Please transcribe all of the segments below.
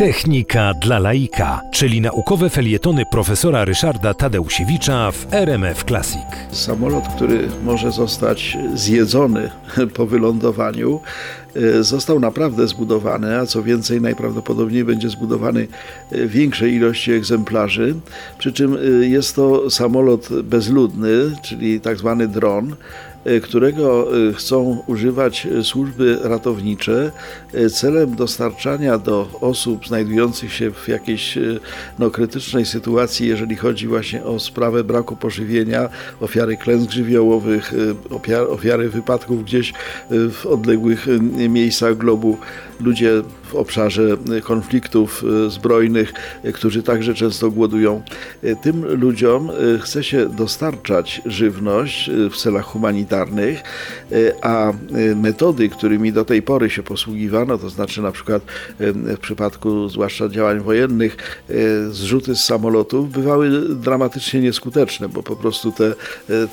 Technika dla laika, czyli naukowe felietony profesora Ryszarda Tadeusiewicza w RMF Classic. Samolot, który może zostać zjedzony po wylądowaniu, e, został naprawdę zbudowany, a co więcej, najprawdopodobniej będzie zbudowany w większej ilości egzemplarzy. Przy czym e, jest to samolot bezludny, czyli tak zwany dron e, którego chcą używać służby ratownicze. Celem dostarczania do osób znajdujących się w jakiejś no, krytycznej sytuacji, jeżeli chodzi właśnie o sprawę braku pożywienia, ofiary klęsk żywiołowych, ofiary wypadków gdzieś w odległych miejscach globu, ludzie w obszarze konfliktów zbrojnych, którzy także często głodują. Tym ludziom chce się dostarczać żywność w celach humanitarnych, a metody, którymi do tej pory się posługiwano, to znaczy na przykład w przypadku zwłaszcza działań wojennych, zrzuty z samolotów bywały dramatycznie nieskuteczne, bo po prostu te,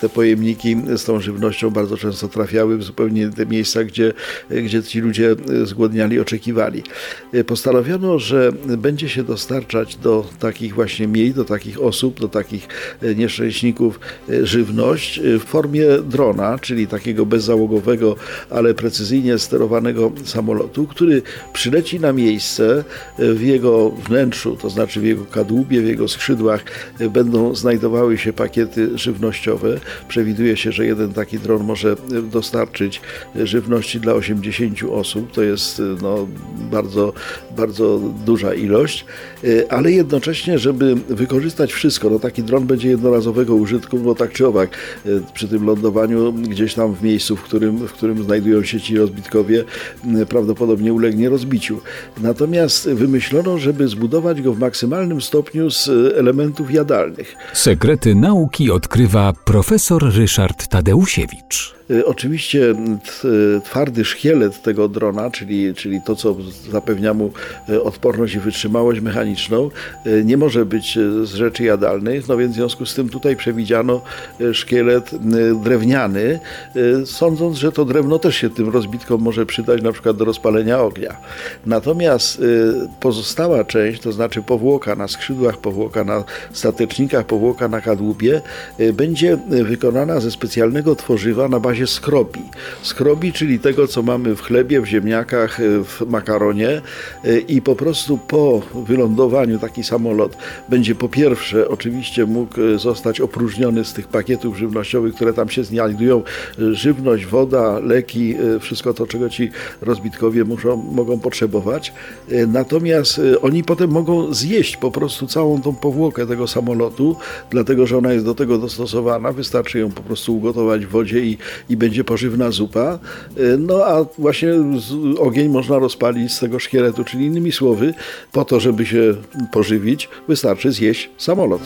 te pojemniki z tą żywnością bardzo często trafiały w zupełnie te miejsca, gdzie, gdzie ci ludzie zgłodniali, oczekiwali. Postanowiono, że będzie się dostarczać do takich właśnie miejsc, do takich osób, do takich nieszczęśników żywność w formie drona, czyli takiego bezzałogowego, ale precyzyjnie sterowanego samolotu, który przyleci na miejsce w jego wnętrzu, to znaczy w jego kadłubie, w jego skrzydłach będą znajdowały się pakiety żywnościowe. Przewiduje się, że jeden taki dron może dostarczyć żywności dla 80 osób. To jest no, bardzo, bardzo duża ilość, ale jednocześnie, żeby wykorzystać wszystko, no taki dron będzie jednorazowego użytku, bo tak czy owak przy tym lądowaniu gdzieś tam w miejscu, w którym, w którym znajdują się ci rozbitkowie, prawdopodobnie ulegnie rozbiciu. Natomiast wymyślono, żeby zbudować go w maksymalnym stopniu z elementów jadalnych. Sekrety nauki odkrywa profesor Ryszard Tadeusiewicz. Oczywiście twardy szkielet tego drona, czyli, czyli to, co zapewnia mu odporność i wytrzymałość mechaniczną, nie może być z rzeczy jadalnych, no więc w związku z tym tutaj przewidziano szkielet drewniany, sądząc, że to drewno też się tym rozbitkom może przydać na przykład do rozpalenia ognia. Natomiast pozostała część, to znaczy powłoka na skrzydłach, powłoka na statecznikach, powłoka na kadłubie, będzie wykonana ze specjalnego tworzywa na bazie skrobi. Skrobi, czyli tego, co mamy w chlebie, w ziemniakach, w makaronie i po prostu po wylądowaniu taki samolot będzie po pierwsze oczywiście mógł zostać opróżniony z tych pakietów żywnościowych, które tam się znajdują, żywność, woda, leki, wszystko to, czego ci rozbitkowie muszą, mogą potrzebować. Natomiast oni potem mogą zjeść po prostu całą tą powłokę tego samolotu, dlatego, że ona jest do tego dostosowana, wystarczy ją po prostu ugotować w wodzie i, i będzie pożywna zupa. No a właśnie ogień można rozpalić z tego szkieletu, czyli innymi słowy, po to, żeby się pożywić, wystarczy zjeść samolot.